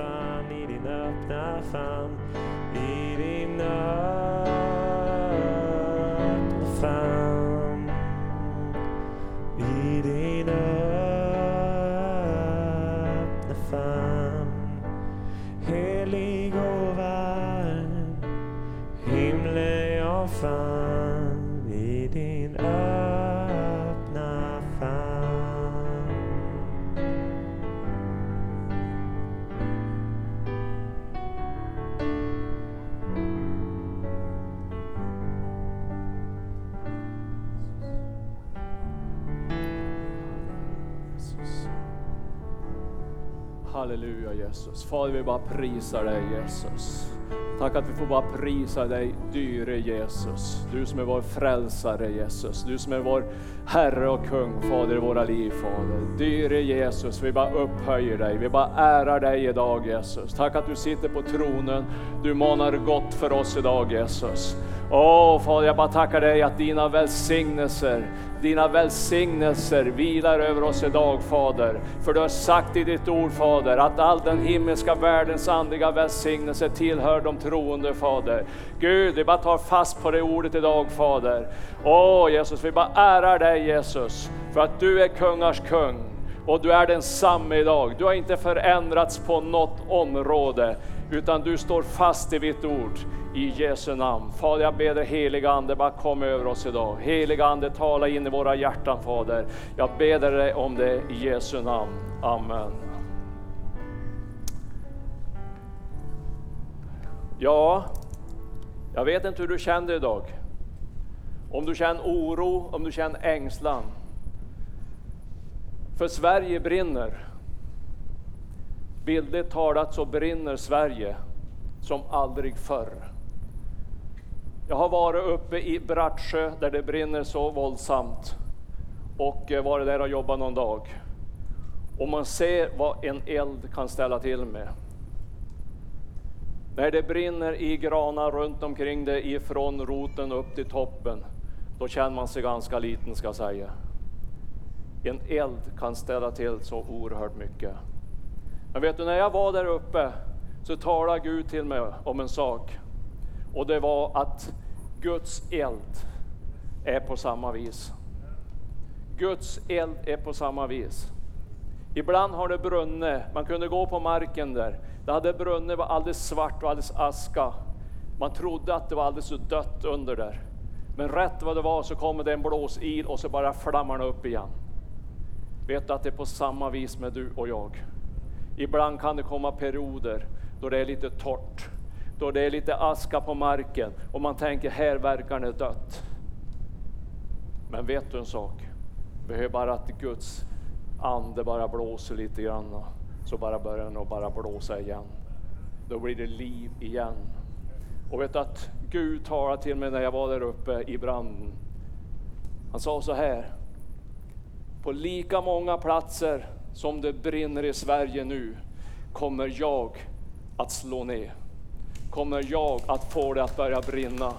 famn, i din öppna famn, i din Jesus. Fader vi bara prisar dig Jesus. Tack att vi får bara prisa dig dyre Jesus. Du som är vår frälsare Jesus. Du som är vår Herre och kung Fader i våra liv Fader. Dyre Jesus, vi bara upphöjer dig. Vi bara ärar dig idag Jesus. Tack att du sitter på tronen. Du manar gott för oss idag Jesus. Åh Fader, jag bara tackar dig att dina välsignelser, dina välsignelser vilar över oss idag Fader. För du har sagt i ditt ord Fader att all den himmelska världens andliga välsignelse tillhör de troende Fader. Gud, vi bara tar fast på det ordet idag Fader. Åh Jesus, vi bara ärar dig Jesus för att du är kungars kung. Och du är densamme idag. Du har inte förändrats på något område, utan du står fast i ditt ord. I Jesu namn. Fader, jag ber dig heliga Ande, bara kom över oss idag. Heliga Ande, tala in i våra hjärtan Fader. Jag ber dig om det i Jesu namn. Amen. Ja, jag vet inte hur du känner idag. Om du känner oro, om du känner ängslan. För Sverige brinner. Bildligt talat så brinner Sverige som aldrig förr. Jag har varit uppe i Brattsjö där det brinner så våldsamt och eh, varit där och jobbat någon dag. Och man ser vad en eld kan ställa till med. När det brinner i granar runt omkring det ifrån roten upp till toppen, då känner man sig ganska liten ska jag säga. En eld kan ställa till så oerhört mycket. Men vet du, när jag var där uppe så talade Gud till mig om en sak. Och det var att Guds eld är på samma vis. Guds eld är på samma vis. Ibland har det brunnit, man kunde gå på marken där. Det hade brunnit, var alldeles svart och alldeles aska. Man trodde att det var alldeles dött under där. Men rätt vad det var så kommer det en blåsil och så bara flammar det upp igen. Vet du att det är på samma vis med du och jag. Ibland kan det komma perioder då det är lite torrt, då det är lite aska på marken och man tänker här verkar det dött. Men vet du en sak? Behöver bara att Guds ande bara blåser lite grann så bara börjar den att bara blåsa igen. Då blir det liv igen. Och vet du att Gud talade till mig när jag var där uppe i branden. Han sa så här. På lika många platser som det brinner i Sverige nu kommer jag att slå ner. Kommer jag att få det att börja brinna.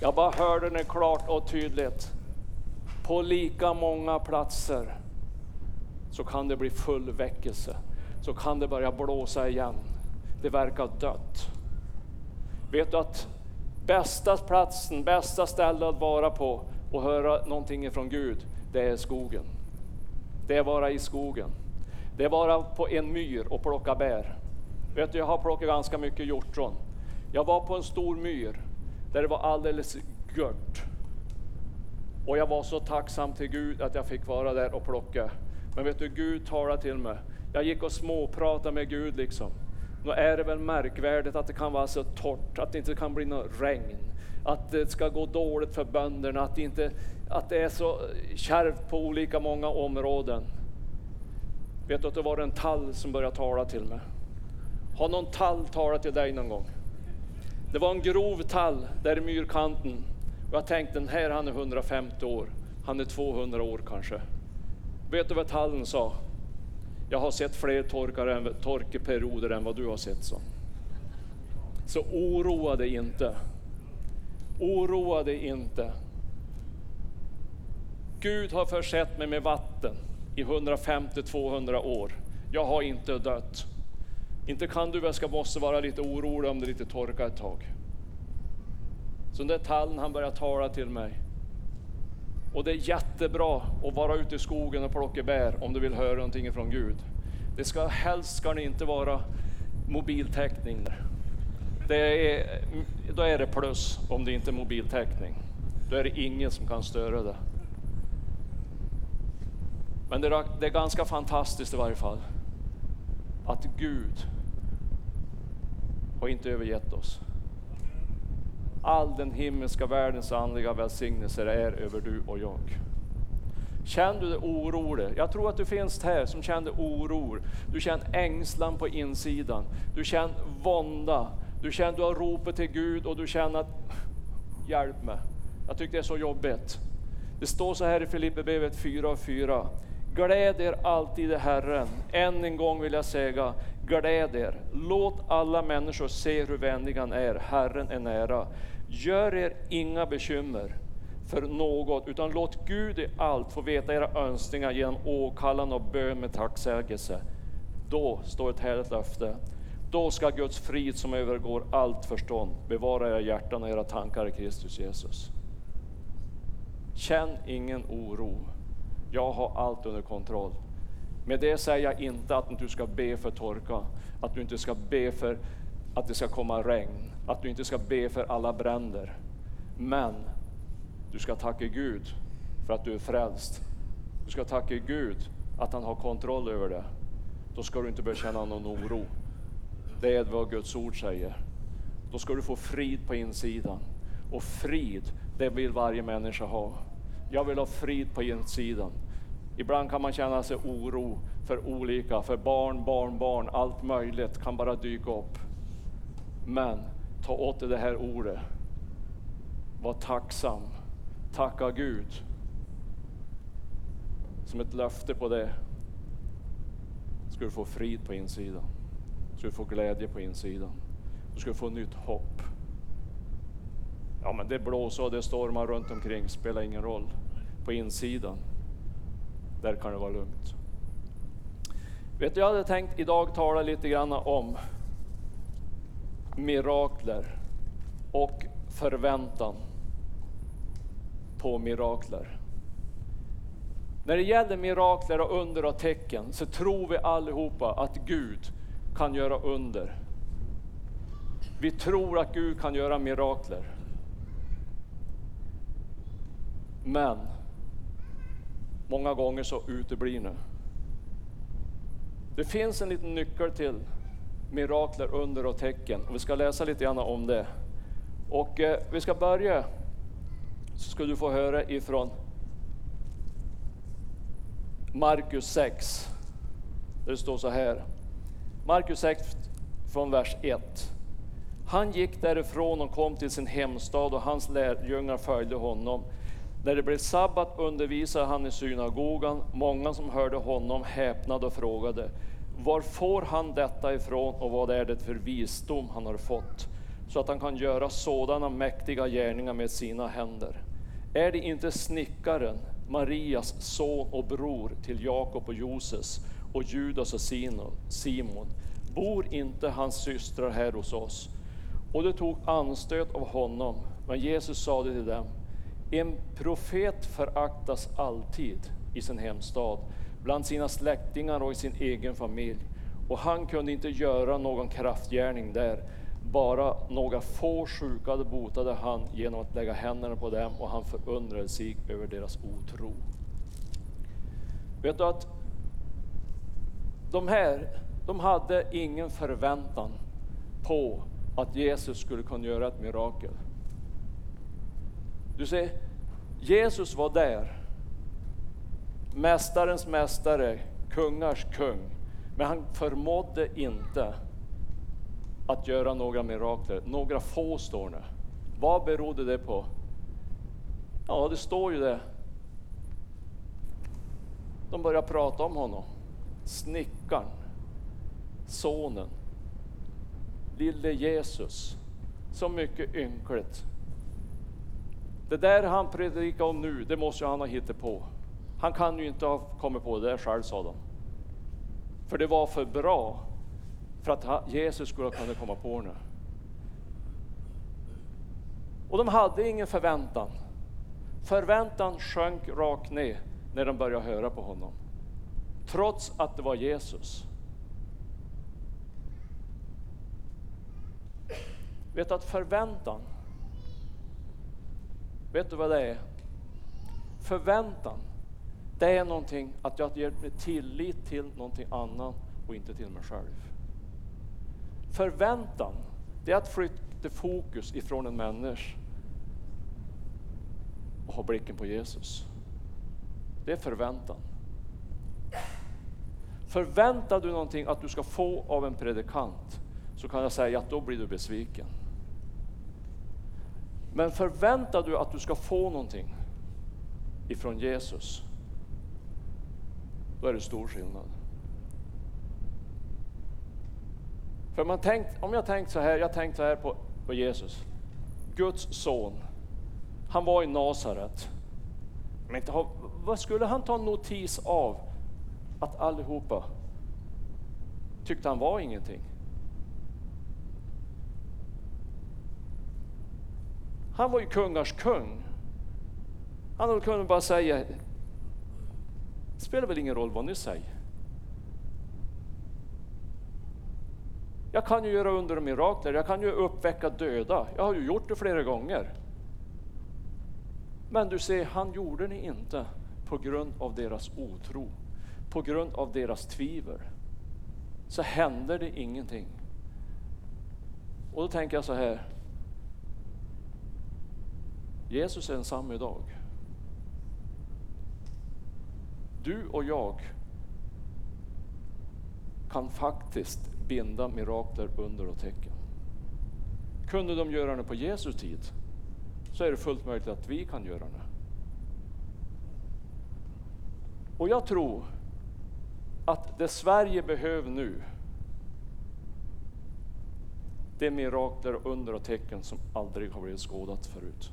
Jag bara hörde det klart och tydligt. På lika många platser så kan det bli full väckelse. Så kan det börja blåsa igen. Det verkar dött. Vet du att bästa platsen, bästa stället att vara på och höra någonting ifrån Gud, det är skogen. Det är vara i skogen. Det är vara på en myr och plocka bär. Vet du, jag har plockat ganska mycket hjortron. Jag var på en stor myr där det var alldeles gött. Och jag var så tacksam till Gud att jag fick vara där och plocka. Men vet du, Gud talade till mig. Jag gick och småpratade med Gud liksom. Nu är det väl märkvärdigt att det kan vara så torrt, att det inte kan bli något regn. Att det ska gå dåligt för bönderna, att det, inte, att det är så kärvt på olika många områden. Vet du att det var en tall som började tala till mig? Har någon tall talat till dig någon gång? Det var en grov tall där i myrkanten. Och jag tänkte den här han är 150 år, han är 200 år kanske. Vet du vad tallen sa? Jag har sett fler torkare, torkeperioder än vad du har sett. Så, så oroa dig inte. Oroa dig inte. Gud har försett mig med vatten i 150-200 år. Jag har inte dött. Inte kan du väl ska måste vara lite orolig om det lite torka ett tag. Så den där tallen han börjar tala till mig. Och det är jättebra att vara ute i skogen och plocka bär om du vill höra någonting från Gud. Det ska, helst ska det inte vara mobiltäckning. Det är, då är det plus om det inte är mobiltäckning. Då är det ingen som kan störa det. Men det är, det är ganska fantastiskt i varje fall att Gud har inte övergett oss. All den himmelska världens andliga välsignelser är över du och jag. Känner du dig orolig? Jag tror att du finns här som känner oro. Du känner ängslan på insidan. Du känner vånda. Du känner att du har ropat till Gud och du känner att hjälp mig. Jag tycker det är så jobbigt. Det står så här i Filipperbrevet 4 och 4. Gläd er alltid i Herren. Än en gång vill jag säga, gläd er. Låt alla människor se hur vänlig han är. Herren är nära. Gör er inga bekymmer för något, utan låt Gud i allt få veta era önskningar genom åkallan och bön med tacksägelse. Då står ett härligt löfte. Då ska Guds frid som övergår allt förstånd bevara era hjärtan och era tankar i Kristus Jesus. Känn ingen oro. Jag har allt under kontroll. Med det säger jag inte att du ska be för torka, att du inte ska be för att det ska komma regn, att du inte ska be för alla bränder. Men du ska tacka Gud för att du är frälst. Du ska tacka Gud att han har kontroll över det. Då ska du inte behöva känna någon oro. Det är vad Guds ord säger. Då ska du få frid på insidan. Och frid, det vill varje människa ha. Jag vill ha frid på insidan. Ibland kan man känna sig oro för olika, för barn, barn, barn, allt möjligt kan bara dyka upp. Men ta åt dig det här ordet. Var tacksam. Tacka Gud. Som ett löfte på det ska du få frid på insidan. Ska du få glädje på insidan. Du ska få nytt hopp. Ja, men det blåser och det stormar runt omkring, spelar ingen roll. På insidan, där kan det vara lugnt. Vet du, jag hade tänkt idag tala lite grann om mirakler och förväntan på mirakler. När det gäller mirakler och under och tecken så tror vi allihopa att Gud kan göra under. Vi tror att Gud kan göra mirakler. Men många gånger så uteblir nu. Det finns en liten nyckel till mirakler, under och tecken. Och vi ska läsa lite grann om det. Och eh, vi ska börja, så ska du få höra ifrån Markus 6. Där det står så här. Markus 6 från vers 1. Han gick därifrån och kom till sin hemstad och hans lärjungar följde honom. När det blev sabbat undervisade han i synagogan. Många som hörde honom häpnade och frågade var får han detta ifrån och vad är det för visdom han har fått så att han kan göra sådana mäktiga gärningar med sina händer? Är det inte snickaren, Marias son och bror till Jakob och Joses och Judas och Simon? Bor inte hans systrar här hos oss? Och de tog anstöt av honom, men Jesus sade till dem, en profet föraktas alltid i sin hemstad, bland sina släktingar och i sin egen familj. Och han kunde inte göra någon kraftgärning där. Bara några få sjuka botade han genom att lägga händerna på dem och han förundrade sig över deras otro. Vet du att de här, de hade ingen förväntan på att Jesus skulle kunna göra ett mirakel. Du ser, Jesus var där. Mästarens mästare, kungars kung. Men han förmådde inte att göra några mirakler. Några få står det. Vad berodde det på? Ja, det står ju det. De börjar prata om honom. Snickaren, sonen, lille Jesus. Så mycket ynkligt. Det där han predikar om nu, det måste han ha hittat på. Han kan ju inte ha kommit på det där själv, sa de. För det var för bra för att Jesus skulle kunna komma på det. Och de hade ingen förväntan. Förväntan sjönk rakt ner när de började höra på honom. Trots att det var Jesus. Vet du att förväntan, vet du vad det är? Förväntan, det är någonting att jag ger mig tillit till någonting annat och inte till mig själv. Förväntan, det är att flytta fokus ifrån en människa och ha blicken på Jesus. Det är förväntan. Förväntar du någonting att du ska få av en predikant så kan jag säga att då blir du besviken. Men förväntar du att du ska få någonting ifrån Jesus, då är det stor skillnad. För man tänkt, om jag tänkt så här, jag tänkt så här på, på Jesus, Guds son. Han var i Nasaret. Men inte, vad skulle han ta notis av att allihopa tyckte han var ingenting? Han var ju kungars kung. Han kunde bara säga, det spelar väl ingen roll vad ni säger. Jag kan ju göra under och mirakler, jag kan ju uppväcka döda. Jag har ju gjort det flera gånger. Men du ser, han gjorde det inte på grund av deras otro, på grund av deras tvivel. Så händer det ingenting. Och då tänker jag så här. Jesus är ensam idag. Du och jag kan faktiskt binda mirakler, under och tecken. Kunde de göra det på Jesu tid så är det fullt möjligt att vi kan göra det. Och jag tror att det Sverige behöver nu, det är mirakler, under och tecken som aldrig har blivit skådat förut.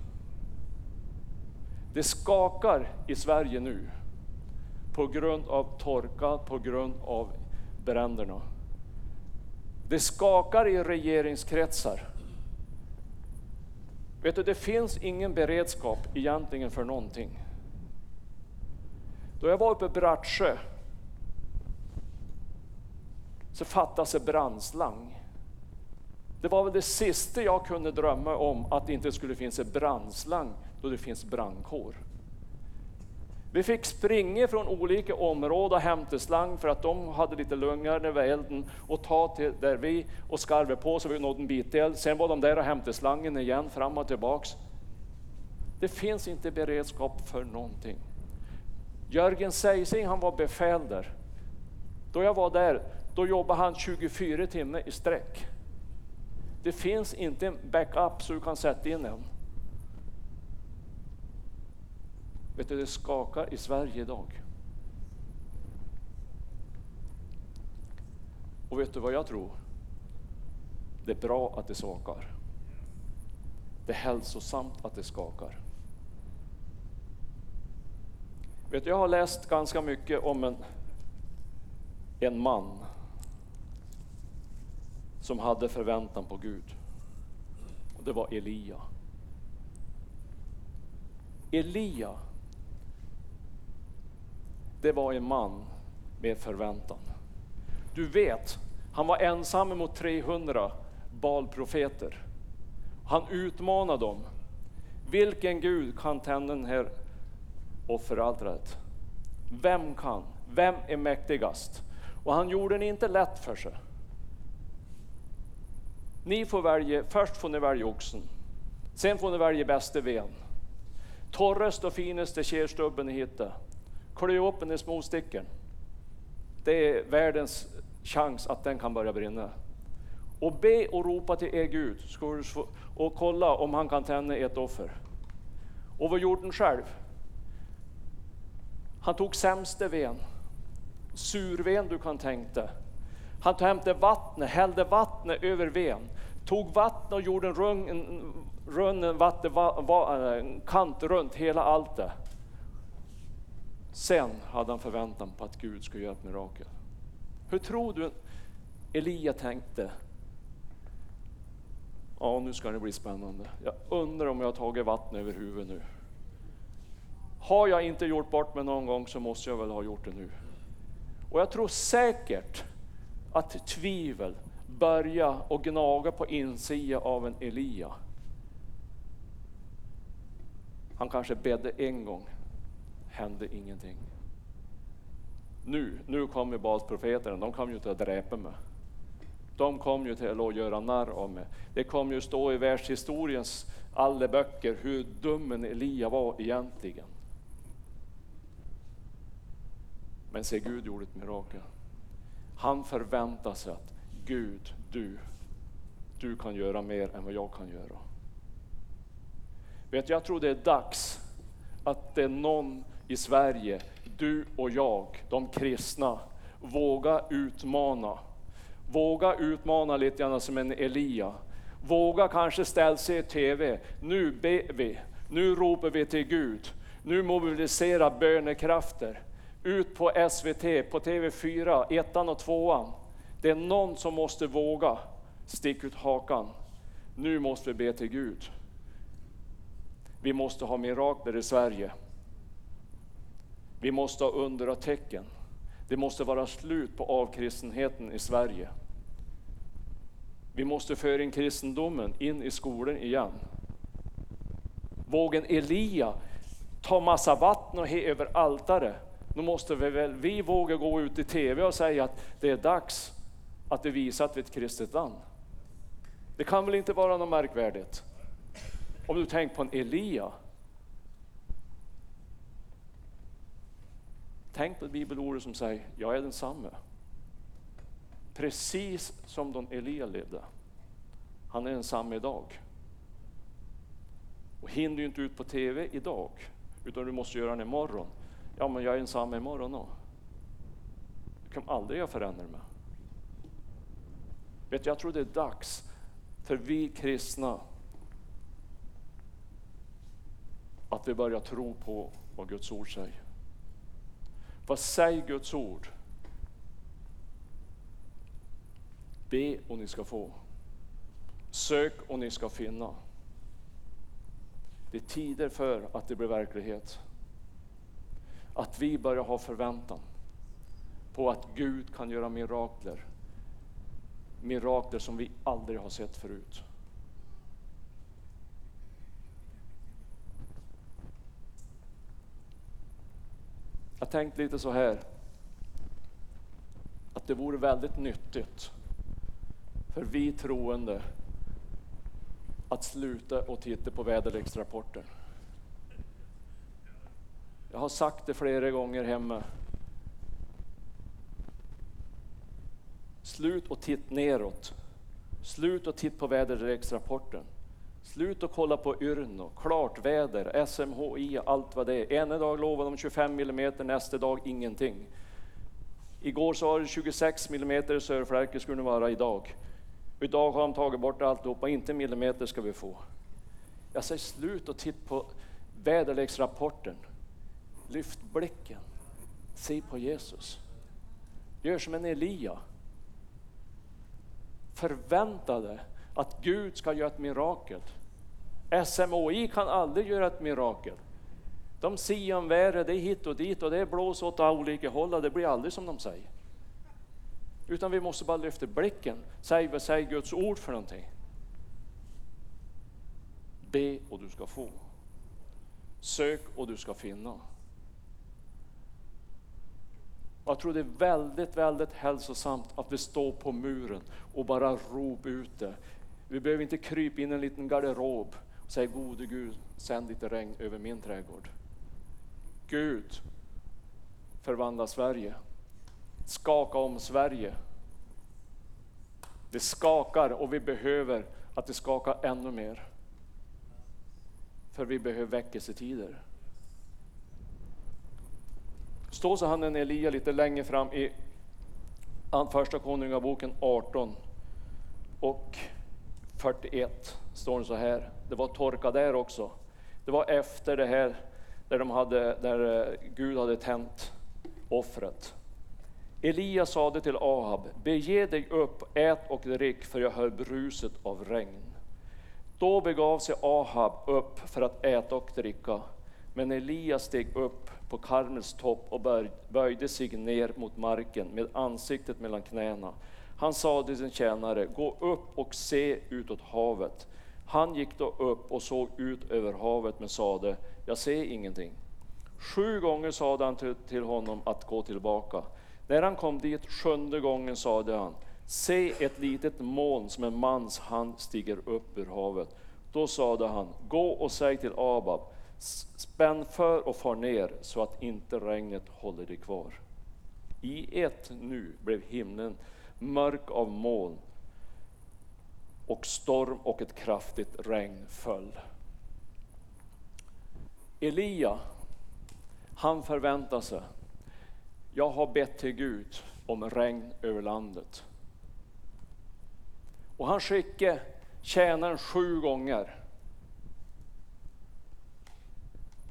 Det skakar i Sverige nu på grund av torka, på grund av bränderna. Det skakar i regeringskretsar. Vet du, det finns ingen beredskap egentligen för någonting. Då jag var uppe i Brattsjö så fattades det brandslang. Det var väl det sista jag kunde drömma om, att det inte skulle finnas en brandslang då det finns brandkår. Vi fick springa från olika områden och hämta slang för att de hade lite lugnare vid elden och ta till där vi och skarva på så vi nådde en bit eld. Sen var de där och hämtade slangen igen fram och tillbaks. Det finns inte beredskap för någonting. Jörgen Seising han var befäl där. Då jag var där, då jobbade han 24 timmar i sträck. Det finns inte en backup så du kan sätta in en. Vet du, det skakar i Sverige idag. Och vet du vad jag tror? Det är bra att det skakar. Det är hälsosamt att det skakar. Vet du, jag har läst ganska mycket om en, en man som hade förväntan på Gud. Och det var Elia. Elia det var en man med förväntan. Du vet, han var ensam mot 300 balprofeter. Han utmanade dem. Vilken Gud kan tända den här offeraltaret? Vem kan? Vem är mäktigast? Och han gjorde det inte lätt för sig. Ni får välja, först får ni välja oxen. Sen får ni välja bästa ven. Torraste och finaste kärstubben ni hittar klö upp den i småsticken. Det är världens chans att den kan börja brinna. Och be och ropa till er Gud och kolla om han kan tända ett offer. Och vad gjorde han själv? Han tog sämste ven, surven du kan tänka dig. Han hämtade vattnet, hällde vattnet över ven, tog vattnet och gjorde en rung, en, rund en vatten, va, va, en kant runt hela altet. Sen hade han förväntan på att Gud skulle göra ett mirakel. Hur tror du Elia tänkte, ja nu ska det bli spännande. Jag undrar om jag har tagit vatten över huvudet nu. Har jag inte gjort bort mig någon gång så måste jag väl ha gjort det nu. Och jag tror säkert att tvivel börja och gnaga på insidan av en Elia. Han kanske bedde en gång, hände ingenting. Nu, nu kommer Balsprofeterna, de kommer ju till att dräpa mig. De kom ju till att göra narr av mig. Det kommer ju stå i världshistoriens alla böcker hur dum en Elia var egentligen. Men se, Gud gjorde ett mirakel. Han förväntar sig att Gud, du, du kan göra mer än vad jag kan göra. Vet jag tror det är dags att det är någon i Sverige, du och jag, de kristna, våga utmana. Våga utmana lite grann som en Elia. Våga kanske ställa sig i TV. Nu ber vi, nu ropar vi till Gud. Nu mobilisera bönekrafter. Ut på SVT, på TV4, ettan och tvåan. Det är någon som måste våga sticka ut hakan. Nu måste vi be till Gud. Vi måste ha mirakler i Sverige. Vi måste ha under och tecken. Det måste vara slut på avkristenheten i Sverige. Vi måste föra in kristendomen in i skolan igen. Vågen Elia ta massa vatten och he över altare. Nu måste vi väl vi våga gå ut i TV och säga att det är dags att vi visar att vi är ett kristet land. Det kan väl inte vara något märkvärdigt? Om du tänker på en Elia. Tänk på bibelordet som säger, jag är densamme. Precis som don Elia levde. Han är densamme idag. Och hinner du inte ut på TV idag, utan du måste göra det imorgon. Ja, men jag är densamme imorgon också. Du kan aldrig jag förändra mig. Vet du, jag tror det är dags för vi kristna att vi börjar tro på vad Guds ord säger. Vad säger Guds ord? Be och ni ska få. Sök och ni ska finna. Det är tider för att det blir verklighet. Att vi börjar ha förväntan på att Gud kan göra mirakler. Mirakler som vi aldrig har sett förut. Jag lite så här, att det vore väldigt nyttigt för vi troende att sluta och titta på väderleksrapporter. Jag har sagt det flera gånger hemma. Slut och titta neråt. Slut och titta på väderleksrapporten. Slut och kolla på Yrno, klart väder, SMHI, allt vad det är. Ena dag lovar de 25 millimeter, nästa dag ingenting. Igår sa det 26 millimeter i Sörflärke skulle det vara idag. Idag har de tagit bort alltihopa, inte millimeter ska vi få. Jag säger slut och titta på väderleksrapporten. Lyft blicken, se på Jesus. Gör som en Elia. Förvänta dig att Gud ska göra ett mirakel. SMHI kan aldrig göra ett mirakel. De siar om vädret, det är hit och dit och det blåser åt olika håll och det blir aldrig som de säger. Utan vi måste bara lyfta blicken, säg vad säger Guds ord för någonting. Be och du ska få. Sök och du ska finna. Jag tror det är väldigt, väldigt hälsosamt att vi står på muren och bara ropar ut det. Vi behöver inte krypa in i en liten garderob och säga gode Gud, sänd lite regn över min trädgård. Gud, förvandla Sverige. Skaka om Sverige. Det skakar och vi behöver att det skakar ännu mer. För vi behöver väckelsetider. Står så han en Elia lite längre fram i Första Konungaboken 18 och 41 står det så här. Det var torka där också. Det var efter det här där, de hade, där eh, Gud hade tänt offret. Elia sade till Ahab, bege dig upp, ät och drick, för jag hör bruset av regn. Då begav sig Ahab upp för att äta och dricka, men Elia steg upp på Karmels topp och böjde sig ner mot marken med ansiktet mellan knäna. Han sade till sin tjänare, gå upp och se utåt havet. Han gick då upp och såg ut över havet men sade, jag ser ingenting. Sju gånger sade han till, till honom att gå tillbaka. När han kom dit sjunde gången sade han, se ett litet moln som en mans hand stiger upp ur havet. Då sade han, gå och säg till Abab, spänn för och far ner så att inte regnet håller dig kvar. I ett nu blev himlen mörk av moln och storm och ett kraftigt regn föll. Elia, han förväntar sig, jag har bett till Gud om regn över landet. Och han skickade tjänaren sju gånger.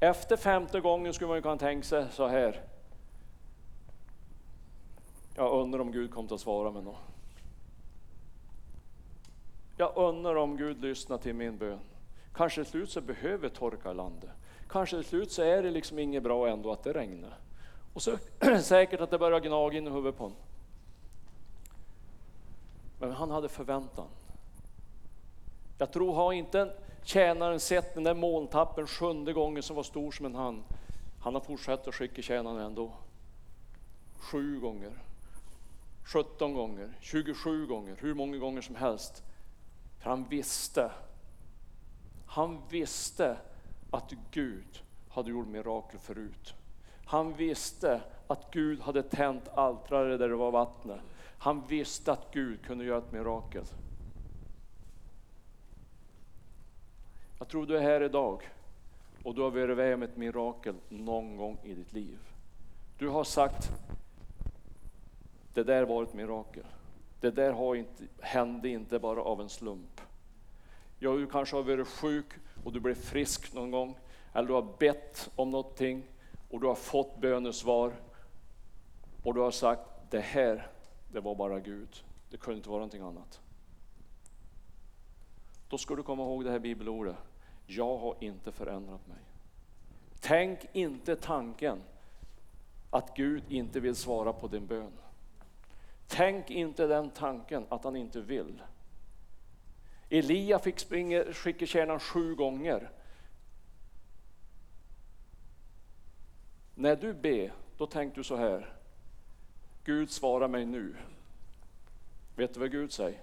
Efter femte gången skulle man ju kunna tänka sig så här. Jag undrar om Gud kommer att svara mig något. Jag undrar om Gud lyssnar till min bön. Kanske till slut så behöver torka landet. Kanske till slut så är det liksom inget bra ändå att det regnar. Och så säkert att det börjar gnaga in i huvudet på honom. Men han hade förväntan. Jag tror, har inte tjänaren sett den där molntappen sjunde gången som var stor som en hand, han har fortsatt att skicka tjänaren ändå. Sju gånger, 17 gånger, 27 gånger, hur många gånger som helst. För han visste, han visste att Gud hade gjort mirakel förut. Han visste att Gud hade tänt altrare där det var vattnet. Han visste att Gud kunde göra ett mirakel. Jag tror du är här idag och du har varit med om ett mirakel någon gång i ditt liv. Du har sagt, det där var ett mirakel. Det där har inte, hände inte bara av en slump. Ja, du kanske har varit sjuk och du blev frisk någon gång. Eller du har bett om någonting och du har fått bönesvar. Och du har sagt, det här, det var bara Gud. Det kunde inte vara någonting annat. Då ska du komma ihåg det här bibelordet. Jag har inte förändrat mig. Tänk inte tanken att Gud inte vill svara på din bön. Tänk inte den tanken att han inte vill. Elia fick springa, skicka kärnan sju gånger. När du ber, då tänker du så här. Gud svara mig nu. Vet du vad Gud säger?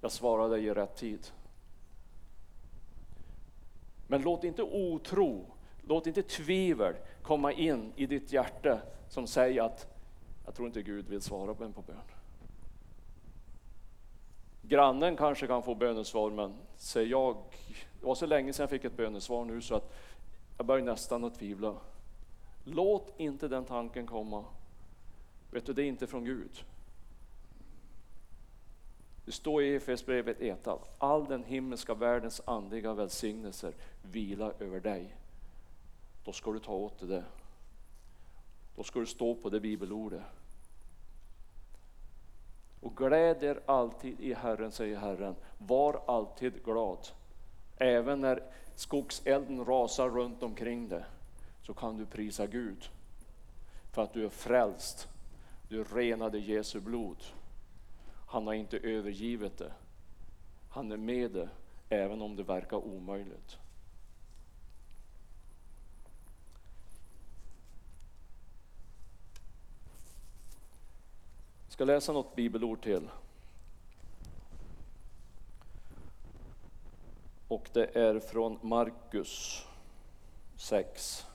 Jag svarar dig i rätt tid. Men låt inte otro, låt inte tvivel komma in i ditt hjärta som säger att jag tror inte Gud vill svara på en på bön. Grannen kanske kan få bönesvar, men säger jag, det var så länge sedan jag fick ett bönesvar nu så att jag börjar nästan att tvivla. Låt inte den tanken komma. Vet du, det är inte från Gud. Det står i Efesierbrevet 1 att all den himmelska världens andliga välsignelser vilar över dig. Då ska du ta åt dig det. Då ska du stå på det bibelordet. Och gläd er alltid i Herren, säger Herren. Var alltid glad. Även när skogselden rasar runt omkring dig så kan du prisa Gud. För att du är frälst. Du är renad i Jesu blod. Han har inte övergivit det. Han är med det, även om det verkar omöjligt. Ska läsa något bibelord till. Och det är från Markus 6.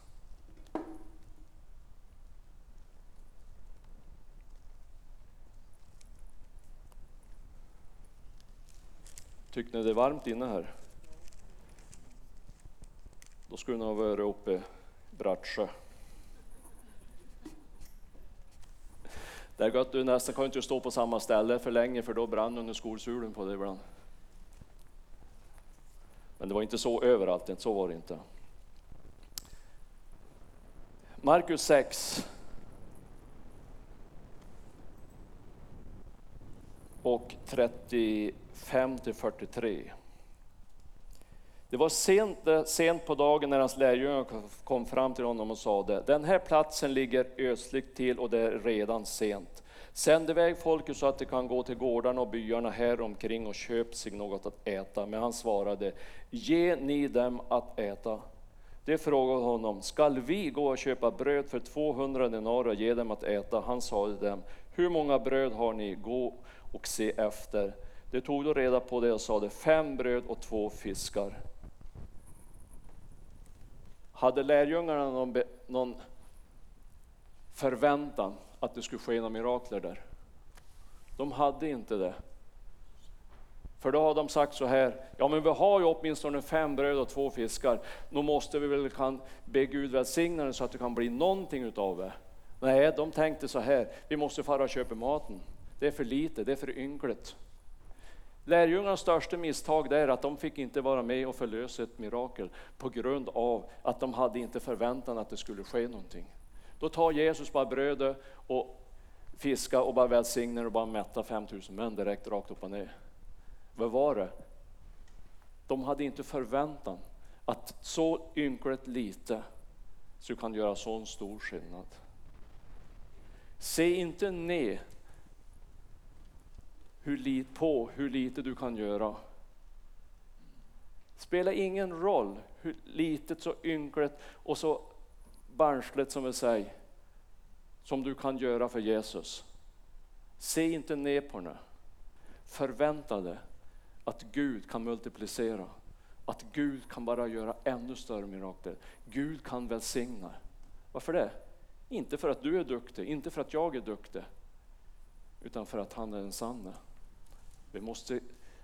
Tycker ni det är varmt inne här? Då skulle ni ha varit uppe i Bratsjö. Det är att du nästan kan inte stå på samma ställe för länge för då brann under skolsulen på dig ibland. Men det var inte så överallt, så var det inte. Markus 6. Och 35 till 43. Det var sent, eh, sent på dagen när hans lärjungar kom fram till honom och sade, den här platsen ligger ödsligt till och det är redan sent. Sänd iväg folket så att de kan gå till gårdarna och byarna här omkring och köpa sig något att äta. Men han svarade, ge ni dem att äta. De frågade honom, skall vi gå och köpa bröd för 200 denarer och ge dem att äta? Han sade dem, hur många bröd har ni? Gå och se efter. De tog då reda på det och sade, fem bröd och två fiskar. Hade lärjungarna någon, någon förväntan att det skulle ske några mirakler där? De hade inte det. För då har de sagt så här, ja men vi har ju åtminstone fem bröd och två fiskar, nu måste vi väl kan be Gud välsigna det så att det kan bli någonting utav det. Nej, de tänkte så här, vi måste fara och köpa maten. Det är för lite, det är för ynkligt. Lärjungarnas största misstag är att de fick inte vara med och förlösa ett mirakel på grund av att de hade inte förväntan att det skulle ske någonting. Då tar Jesus bara brödet och fiskar och bara välsignar och bara mättar 5000 män direkt rakt upp och ner. Vad var det? De hade inte förväntan att så ynkligt lite så kan göra sån stor skillnad. Se inte ner hur lit, på hur lite du kan göra. Spelar ingen roll hur litet, så ynkligt och så barnsligt som vi säger, som du kan göra för Jesus. Se inte ner på det. Förvänta dig att Gud kan multiplicera, att Gud kan bara göra ännu större mirakler. Gud kan välsigna. Varför det? Inte för att du är duktig, inte för att jag är duktig, utan för att han är den sanne. Vi måste,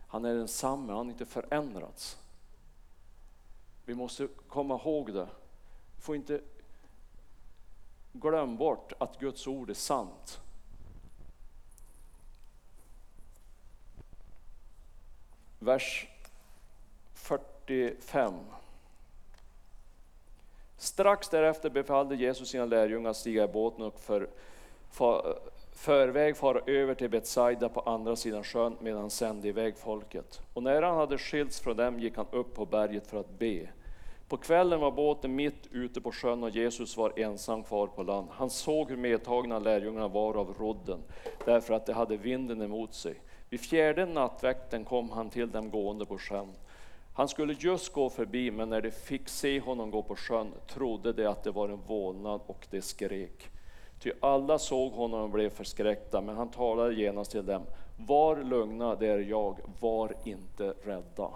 han är densamme, han har inte förändrats. Vi måste komma ihåg det. Vi får inte glömma bort att Guds ord är sant. Vers 45. Strax därefter befallde Jesus sina lärjungar att stiga i båten och för, för, förväg fara över till Betsaida på andra sidan sjön medan han sände iväg folket. Och när han hade skilts från dem gick han upp på berget för att be. På kvällen var båten mitt ute på sjön och Jesus var ensam kvar på land. Han såg hur medtagna lärjungarna var av rodden, därför att de hade vinden emot sig. Vid fjärde nattväkten kom han till dem gående på sjön. Han skulle just gå förbi, men när de fick se honom gå på sjön trodde de att det var en vålnad och de skrek. Ty alla såg honom och blev förskräckta, men han talade genast till dem. Var lugna, det är jag, var inte rädda.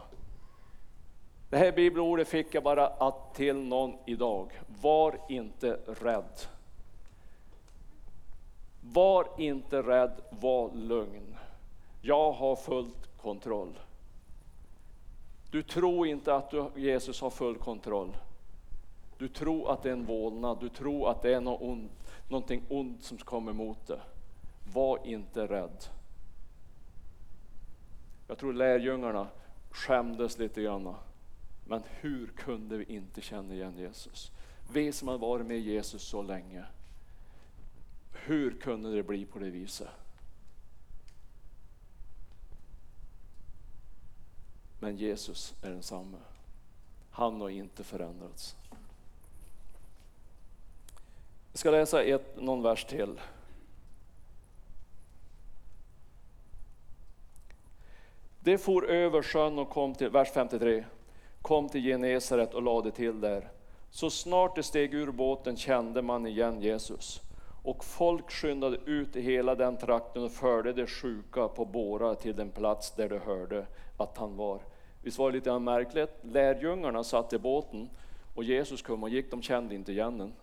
Det här bibelordet fick jag bara att till någon idag. Var inte rädd. Var inte rädd, var lugn. Jag har fullt kontroll. Du tror inte att du, Jesus har full kontroll. Du tror att det är en vålnad, du tror att det är något ont, någonting ont som kommer mot dig. Var inte rädd. Jag tror lärjungarna skämdes lite grann. Men hur kunde vi inte känna igen Jesus? Vi som har varit med Jesus så länge. Hur kunde det bli på det viset? Men Jesus är densamme. Han har inte förändrats. Jag ska läsa ett, någon vers till. Det for över sjön och kom till, vers 53, kom till Genesaret och lade till där. Så snart det steg ur båten kände man igen Jesus. Och folk skyndade ut i hela den trakten och förde de sjuka på bårar till den plats där de hörde att han var. Visst var det lite märkligt? Lärjungarna satt i båten och Jesus kom och gick, de kände inte igen den.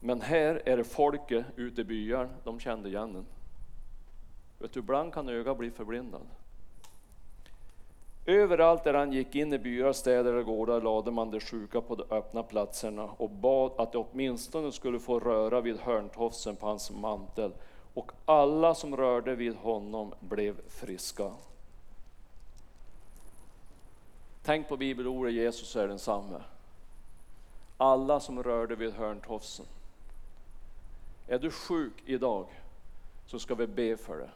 Men här är det folket ute i byar, de kände igen den. Vet du, ibland kan ögat bli förblindad. Överallt där han gick in i byar, städer och gårdar lade man de sjuka på de öppna platserna och bad att de åtminstone skulle få röra vid hörntofsen på hans mantel. Och alla som rörde vid honom blev friska. Tänk på bibelordet Jesus är densamme. Alla som rörde vid hörntofsen. Är du sjuk idag så ska vi be för det.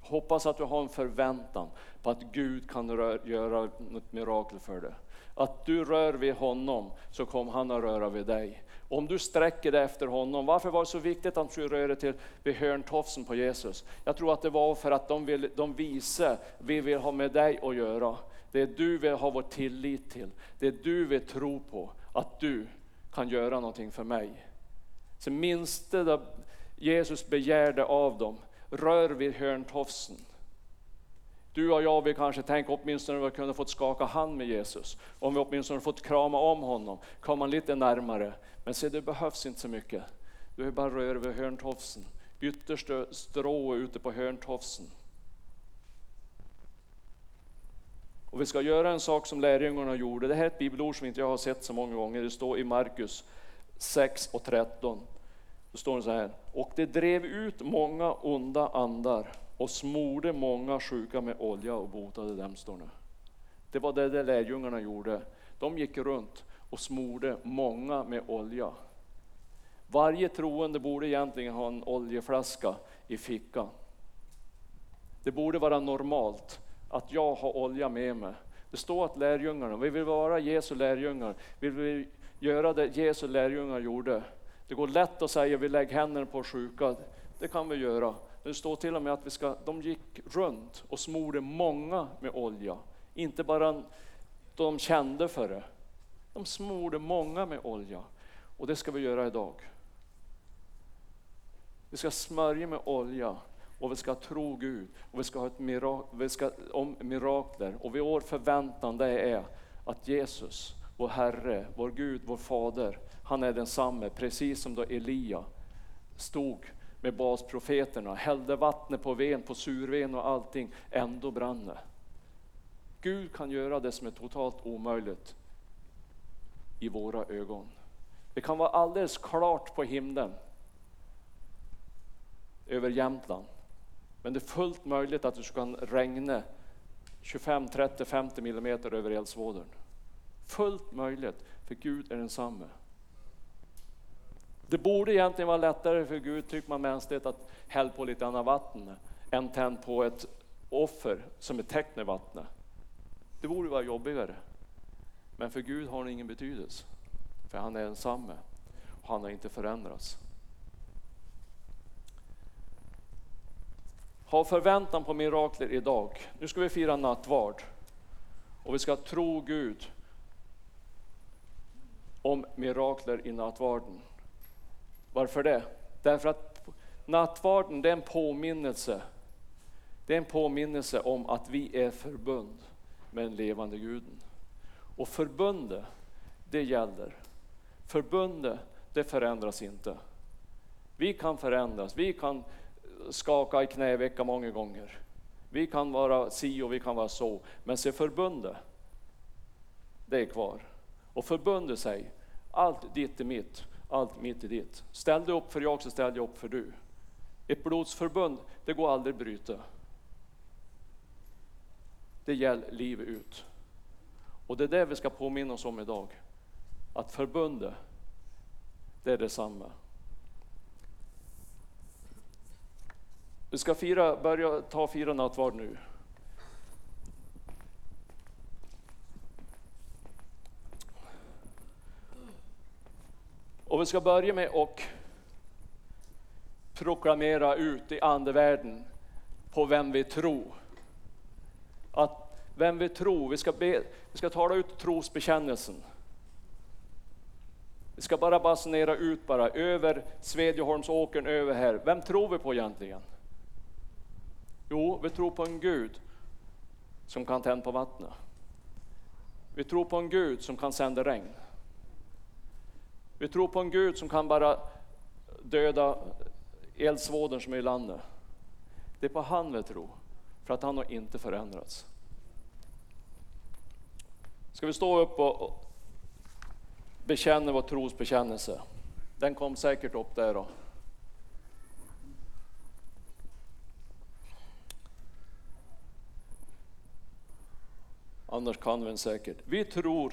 Hoppas att du har en förväntan på att Gud kan göra något mirakel för dig. Att du rör vid honom så kommer han att röra vid dig. Om du sträcker dig efter honom, varför var det så viktigt att du rörde till vid hörntofsen på Jesus? Jag tror att det var för att de, vill, de visar, vi vill ha med dig att göra. Det är du vi har vår tillit till, det är du vi tror på, att du kan göra någonting för mig. Så minsta Jesus begärde av dem, rör vid hörntofsen. Du och jag, vi kanske tänker åtminstone vi kunde fått skaka hand med Jesus. Om vi åtminstone fått krama om honom, komma lite närmare. Men se, det behövs inte så mycket. Du är bara rör vid hörntofsen. Yttersta strå ute på hörntofsen. Och vi ska göra en sak som lärjungarna gjorde. Det här är ett bibelord som inte jag har sett så många gånger. Det står i Markus 6 och 13. Då står det så här. Och det drev ut många onda andar och smorde många sjuka med olja och botade dem, står det. Det var det, det lärjungarna gjorde. De gick runt och smorde många med olja. Varje troende borde egentligen ha en oljeflaska i fickan. Det borde vara normalt att jag har olja med mig. Det står att lärjungarna, vi vill vara Jesu lärjungar, vi vill göra det Jesu lärjungar gjorde. Det går lätt att säga vi lägger händerna på sjuka, det kan vi göra. Det står till och med att vi ska, de gick runt och smorde många med olja. Inte bara de kände för det. De smorde många med olja. Och det ska vi göra idag. Vi ska smörja med olja och vi ska tro Gud och vi ska ha ett mirak vi ska, om mirakler. Och vår förväntan det är att Jesus, vår Herre, vår Gud, vår Fader, han är densamme, precis som då Elia stod med basprofeterna, hällde vattnet på ven, på surven och allting, ändå brann det. Gud kan göra det som är totalt omöjligt i våra ögon. Det kan vara alldeles klart på himlen över Jämtland. Men det är fullt möjligt att det kan regna 25, 30, 50 millimeter över eldsvådern. Fullt möjligt, för Gud är densamme. Det borde egentligen vara lättare för Gud, tycker man mänskligt, att hälla på lite annat vatten än tänd på ett offer som är täckt med vattnet. Det borde vara jobbigare. Men för Gud har det ingen betydelse, för han är ensamme och han har inte förändrats. Ha förväntan på mirakler idag. Nu ska vi fira nattvard och vi ska tro Gud om mirakler i nattvarden. Varför det? Därför att nattvarden det är en påminnelse. Det är en påminnelse om att vi är förbund med den levande guden. Och förbundet, det gäller. Förbundet, det förändras inte. Vi kan förändras, vi kan skaka i knävecka många gånger. Vi kan vara si och vi kan vara så, men se förbundet, det är kvar. Och förbundet säger, allt ditt är mitt allt mitt i ditt. Ställ dig upp för jag så ställer jag upp för du. Ett blodsförbund, det går aldrig att bryta. Det gäller livet ut. Och det är det vi ska påminna oss om idag. Att förbundet, det är detsamma. Vi ska fira, börja ta fira nattvard nu. Och vi ska börja med att proklamera ut i andevärlden på vem vi tror. Att vem vi tror, vi ska, be, vi ska tala ut trosbekännelsen. Vi ska bara basunera ut bara över Svedjeholmsåkern, över här. Vem tror vi på egentligen? Jo, vi tror på en Gud som kan tända på vattnet. Vi tror på en Gud som kan sända regn. Vi tror på en Gud som kan bara döda eldsvådor som är i landet. Det är på han vi tror, för att han har inte förändrats. Ska vi stå upp och bekänna vår trosbekännelse? Den kom säkert upp där då. Annars kan vi den säkert. Vi tror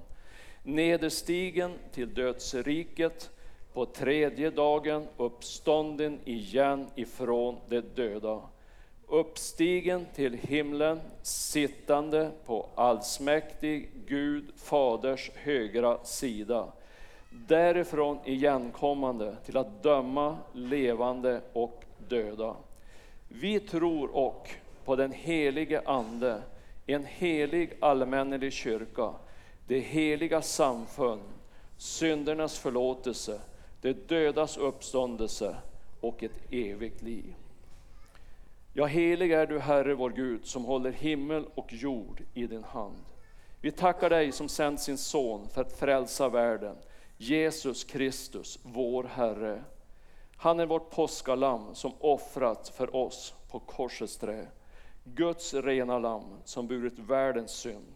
Nederstigen till dödsriket, på tredje dagen uppstånden igen ifrån de döda. Uppstigen till himlen, sittande på allsmäktig Gud Faders högra sida. Därifrån igenkommande till att döma levande och döda. Vi tror och på den helige Ande, en helig allmännelig kyrka, det heliga samfund, syndernas förlåtelse, det dödas uppståndelse och ett evigt liv. Ja, helig är du, Herre vår Gud, som håller himmel och jord i din hand. Vi tackar dig som sänt sin son för att frälsa världen, Jesus Kristus, vår Herre. Han är vårt påskalamm som offrats för oss på korsets trä. Guds rena lamm som burit världens synd.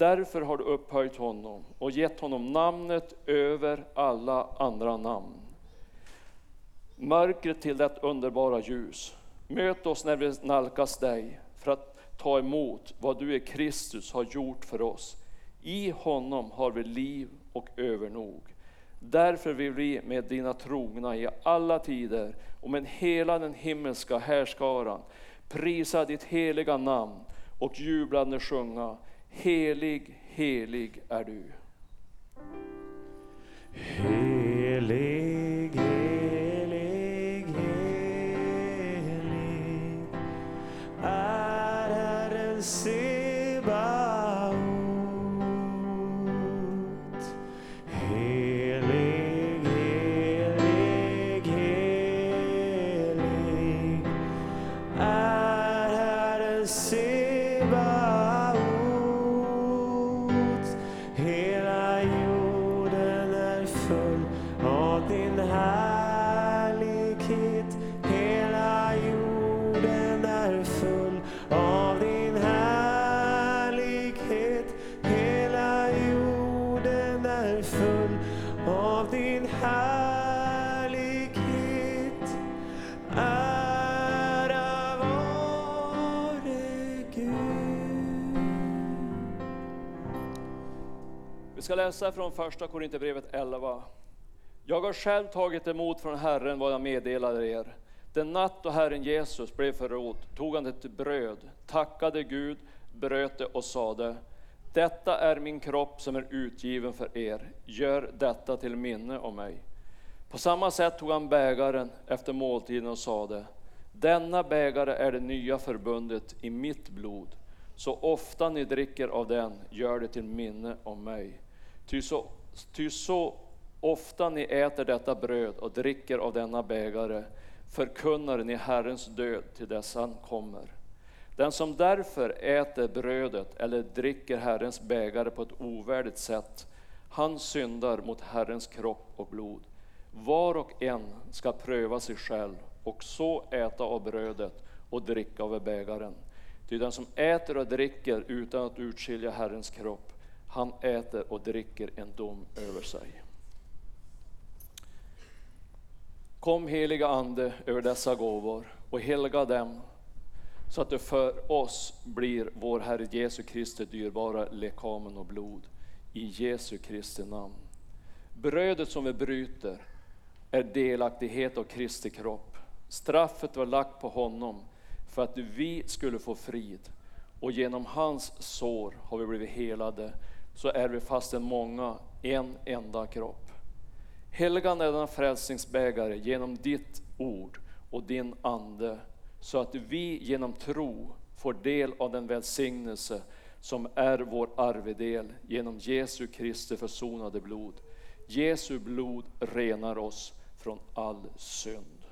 Därför har du upphöjt honom och gett honom namnet över alla andra namn. Mörkret till det underbara ljus. Möt oss när vi nalkas dig för att ta emot vad du i Kristus har gjort för oss. I honom har vi liv och övernog. Därför vill vi med dina trogna i alla tider och med hela den himmelska härskaran prisa ditt heliga namn och jublande sjunga Helig, helig är du. Helig, helig, helig är Herren sin ska läsa från första Korinthierbrevet 11. Jag har själv tagit emot från Herren vad jag meddelade er. Den natt då Herren Jesus blev förrådd tog han ett bröd, tackade Gud, bröt det och sade Detta är min kropp som är utgiven för er. Gör detta till minne om mig. På samma sätt tog han bägaren efter måltiden och sade Denna bägare är det nya förbundet i mitt blod. Så ofta ni dricker av den, gör det till minne om mig. Ty så, ty så ofta ni äter detta bröd och dricker av denna bägare förkunnar ni Herrens död till dess han kommer. Den som därför äter brödet eller dricker Herrens bägare på ett ovärdigt sätt, han syndar mot Herrens kropp och blod. Var och en ska pröva sig själv och så äta av brödet och dricka av bägaren. Ty den som äter och dricker utan att utskilja Herrens kropp, han äter och dricker en dom över sig. Kom heliga Ande över dessa gåvor och helga dem så att det för oss blir vår Herre Jesu Kristi dyrbara lekamen och blod. I Jesu Kristi namn. Brödet som vi bryter är delaktighet av Kristi kropp. Straffet var lagt på honom för att vi skulle få frid och genom hans sår har vi blivit helade så är vi fastän många en enda kropp. Helga denna frälsningsbägare genom ditt ord och din ande så att vi genom tro får del av den välsignelse som är vår arvedel genom Jesu Kristi försonade blod. Jesu blod renar oss från all synd.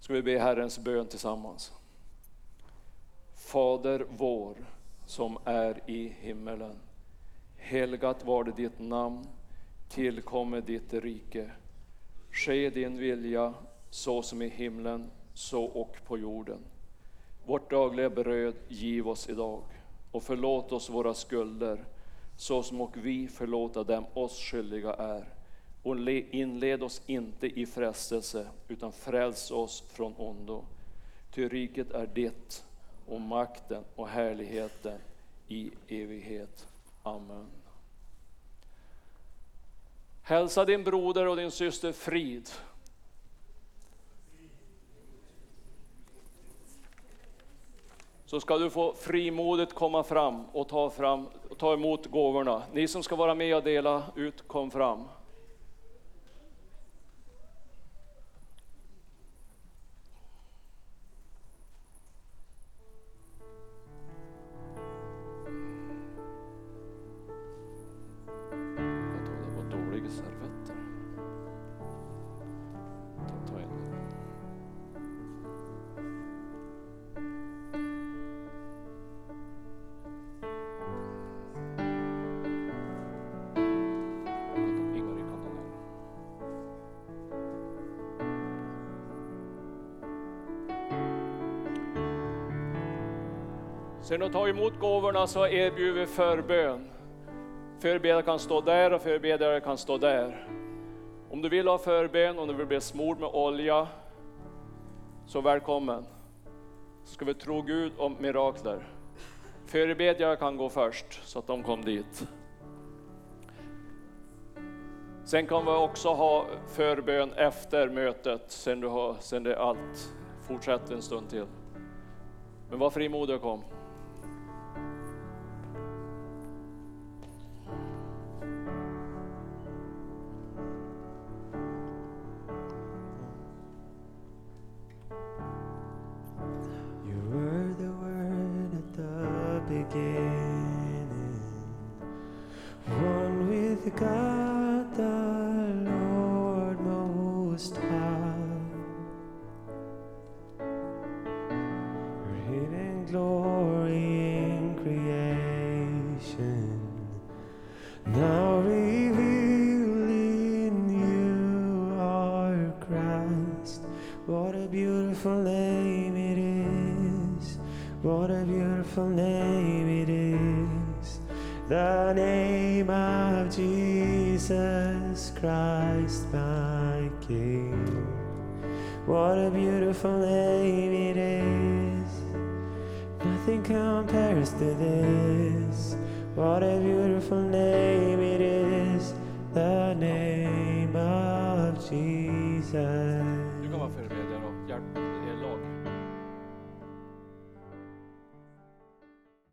Ska vi be Herrens bön tillsammans? Fader vår som är i himmelen. Helgat var det ditt namn, tillkomme ditt rike. Ske din vilja så som i himlen, så och på jorden. Vårt dagliga bröd giv oss idag och förlåt oss våra skulder så som och vi förlåta dem oss skyldiga är. Och inled oss inte i frestelse utan fräls oss från ondo. Ty riket är ditt och makten och härligheten i evighet. Amen. Hälsa din broder och din syster frid. så ska du få frimodigt komma fram och ta, fram, och ta emot gåvorna. Ni som ska vara med och dela ut, kom fram. Sen ta emot gåvorna så erbjuder vi förbön. Förebedjare kan stå där och förebedjare kan stå där. Om du vill ha förbön, om du vill bli smord med olja, så välkommen. Så ska vi tro Gud om mirakler. Förebedjare kan gå först, så att de kom dit. Sen kan vi också ha förbön efter mötet, sen, du har, sen det allt Fortsätt en stund till. Men var frimodig och kom.